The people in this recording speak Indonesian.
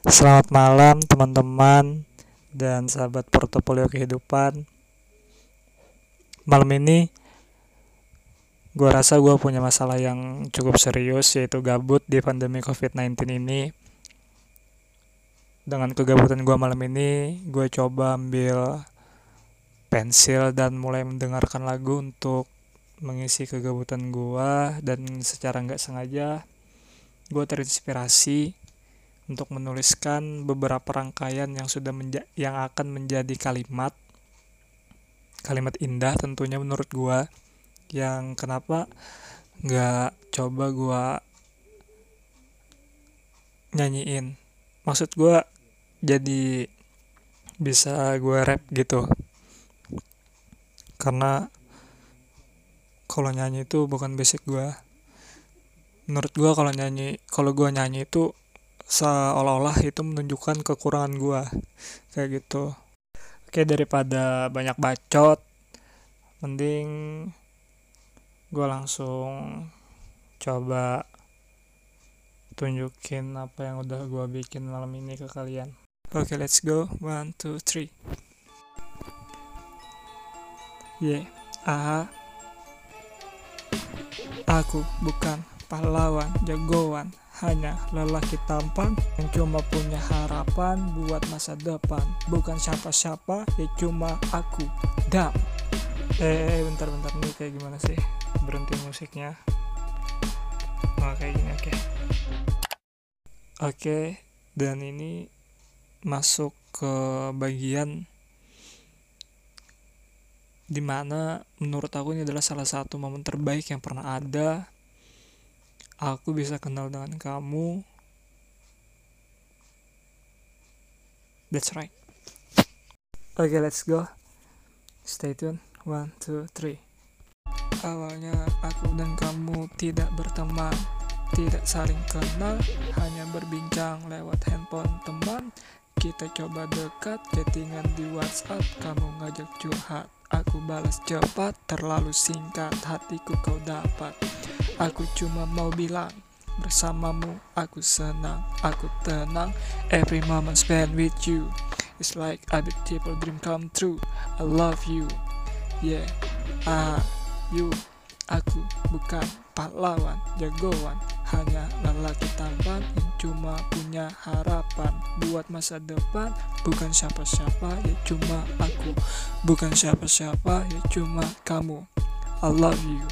Selamat malam teman-teman dan sahabat portofolio kehidupan. Malam ini gue rasa gue punya masalah yang cukup serius yaitu gabut di pandemi COVID-19 ini. Dengan kegabutan gue malam ini, gue coba ambil pensil dan mulai mendengarkan lagu untuk mengisi kegabutan gue dan secara nggak sengaja gue terinspirasi untuk menuliskan beberapa rangkaian yang sudah menja yang akan menjadi kalimat. Kalimat indah tentunya menurut gua yang kenapa nggak coba gua nyanyiin. Maksud gua jadi bisa gua rap gitu. Karena kalau nyanyi itu bukan basic gua. Menurut gua kalau nyanyi kalau gua nyanyi itu seolah-olah itu menunjukkan kekurangan gue kayak gitu. Oke daripada banyak bacot mending gue langsung coba tunjukin apa yang udah gue bikin malam ini ke kalian. Oke let's go. One two three. Yeah aha. Aku bukan pahlawan jagoan hanya lelaki tampan yang cuma punya harapan buat masa depan. Bukan siapa-siapa ya cuma aku. Dam. Eh, eh bentar-bentar nih kayak gimana sih? Berhenti musiknya. Oh kayak gini oke. Okay. oke okay, dan ini masuk ke bagian di mana menurut aku ini adalah salah satu momen terbaik yang pernah ada aku bisa kenal dengan kamu. That's right. Okay, let's go. Stay tuned. One, two, three. Awalnya aku dan kamu tidak berteman, tidak saling kenal, hanya berbincang lewat handphone teman. Kita coba dekat, chattingan di WhatsApp, kamu ngajak curhat. Aku balas cepat, terlalu singkat, hatiku kau dapat. Aku cuma mau bilang bersamamu aku senang, aku tenang. Every moment spent with you It's like a beautiful dream come true. I love you, yeah. Ah, you, aku bukan pahlawan, jagoan, hanya lelaki tampan yang cuma punya harapan buat masa depan. Bukan siapa-siapa, ya cuma aku. Bukan siapa-siapa, ya cuma kamu. I love you.